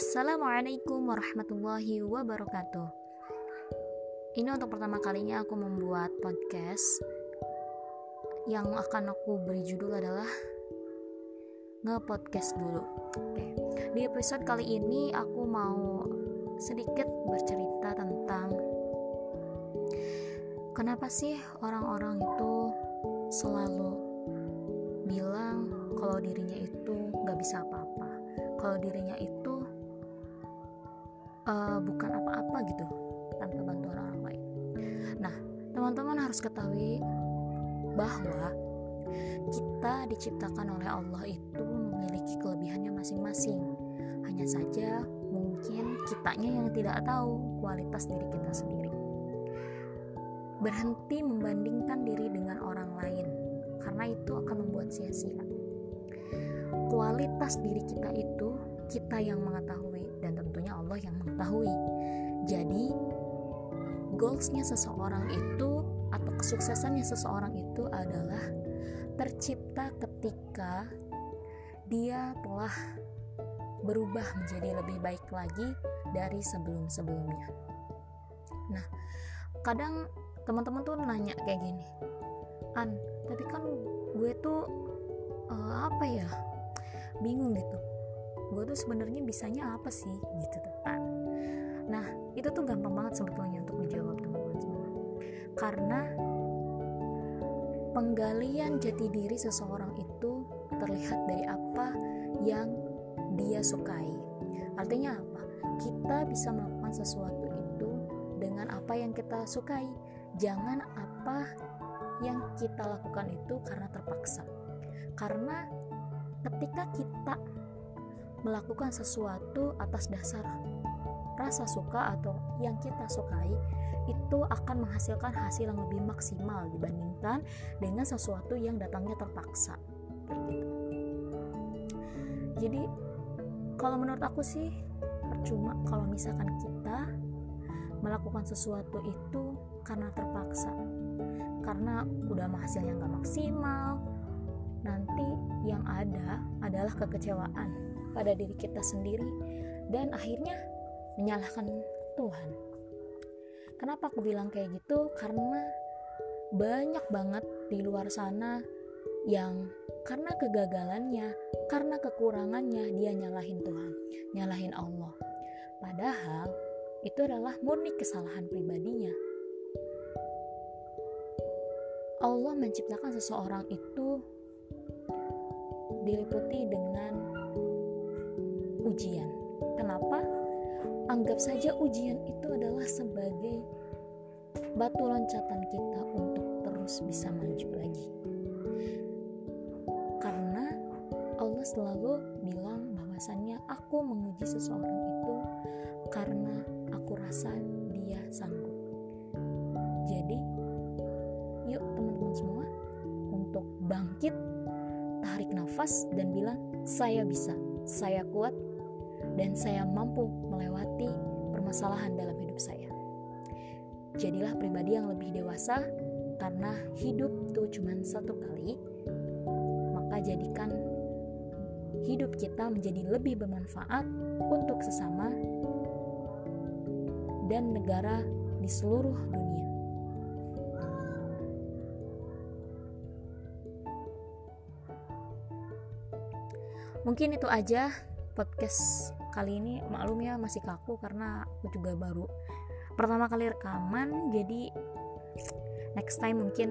Assalamualaikum warahmatullahi wabarakatuh. Ini untuk pertama kalinya aku membuat podcast yang akan aku beri judul adalah nge-podcast dulu. Di episode kali ini aku mau sedikit bercerita tentang kenapa sih orang-orang itu selalu bilang kalau dirinya itu nggak bisa apa-apa kalau dirinya itu uh, bukan apa-apa gitu tanpa bantuan orang lain. Nah, teman-teman harus ketahui bahwa kita diciptakan oleh Allah itu memiliki kelebihannya masing-masing. Hanya saja mungkin kitanya yang tidak tahu kualitas diri kita sendiri. Berhenti membandingkan diri dengan orang lain karena itu akan membuat sia-sia. Kualitas diri kita itu kita yang mengetahui dan tentunya Allah yang mengetahui. Jadi goalsnya seseorang itu atau kesuksesannya seseorang itu adalah tercipta ketika dia telah berubah menjadi lebih baik lagi dari sebelum-sebelumnya. Nah, kadang teman-teman tuh nanya kayak gini, An, tapi kan gue tuh uh, apa ya, bingung gitu gue tuh sebenarnya bisanya apa sih? Gitu kan. Nah itu tuh gampang banget sebetulnya untuk dijawab teman-teman semua. Karena penggalian jati diri seseorang itu terlihat dari apa yang dia sukai. Artinya apa? Kita bisa melakukan sesuatu itu dengan apa yang kita sukai. Jangan apa yang kita lakukan itu karena terpaksa. Karena ketika kita melakukan sesuatu atas dasar rasa suka atau yang kita sukai itu akan menghasilkan hasil yang lebih maksimal dibandingkan dengan sesuatu yang datangnya terpaksa. Jadi kalau menurut aku sih percuma kalau misalkan kita melakukan sesuatu itu karena terpaksa. Karena udah hasilnya nggak maksimal nanti yang ada adalah kekecewaan pada diri kita sendiri dan akhirnya menyalahkan Tuhan. Kenapa aku bilang kayak gitu? Karena banyak banget di luar sana yang karena kegagalannya, karena kekurangannya dia nyalahin Tuhan, nyalahin Allah. Padahal itu adalah murni kesalahan pribadinya. Allah menciptakan seseorang itu diliputi dengan ujian. Kenapa? Anggap saja ujian itu adalah sebagai batu loncatan kita untuk terus bisa maju lagi. Karena Allah selalu bilang bahwasannya aku menguji seseorang itu karena aku rasa dia sanggup. Jadi, yuk teman-teman semua untuk bangkit, tarik nafas dan bilang saya bisa, saya kuat, dan saya mampu melewati permasalahan dalam hidup saya. Jadilah pribadi yang lebih dewasa karena hidup itu cuma satu kali, maka jadikan hidup kita menjadi lebih bermanfaat untuk sesama dan negara di seluruh dunia. Mungkin itu aja podcast kali ini maklum ya masih kaku karena aku juga baru pertama kali rekaman jadi next time mungkin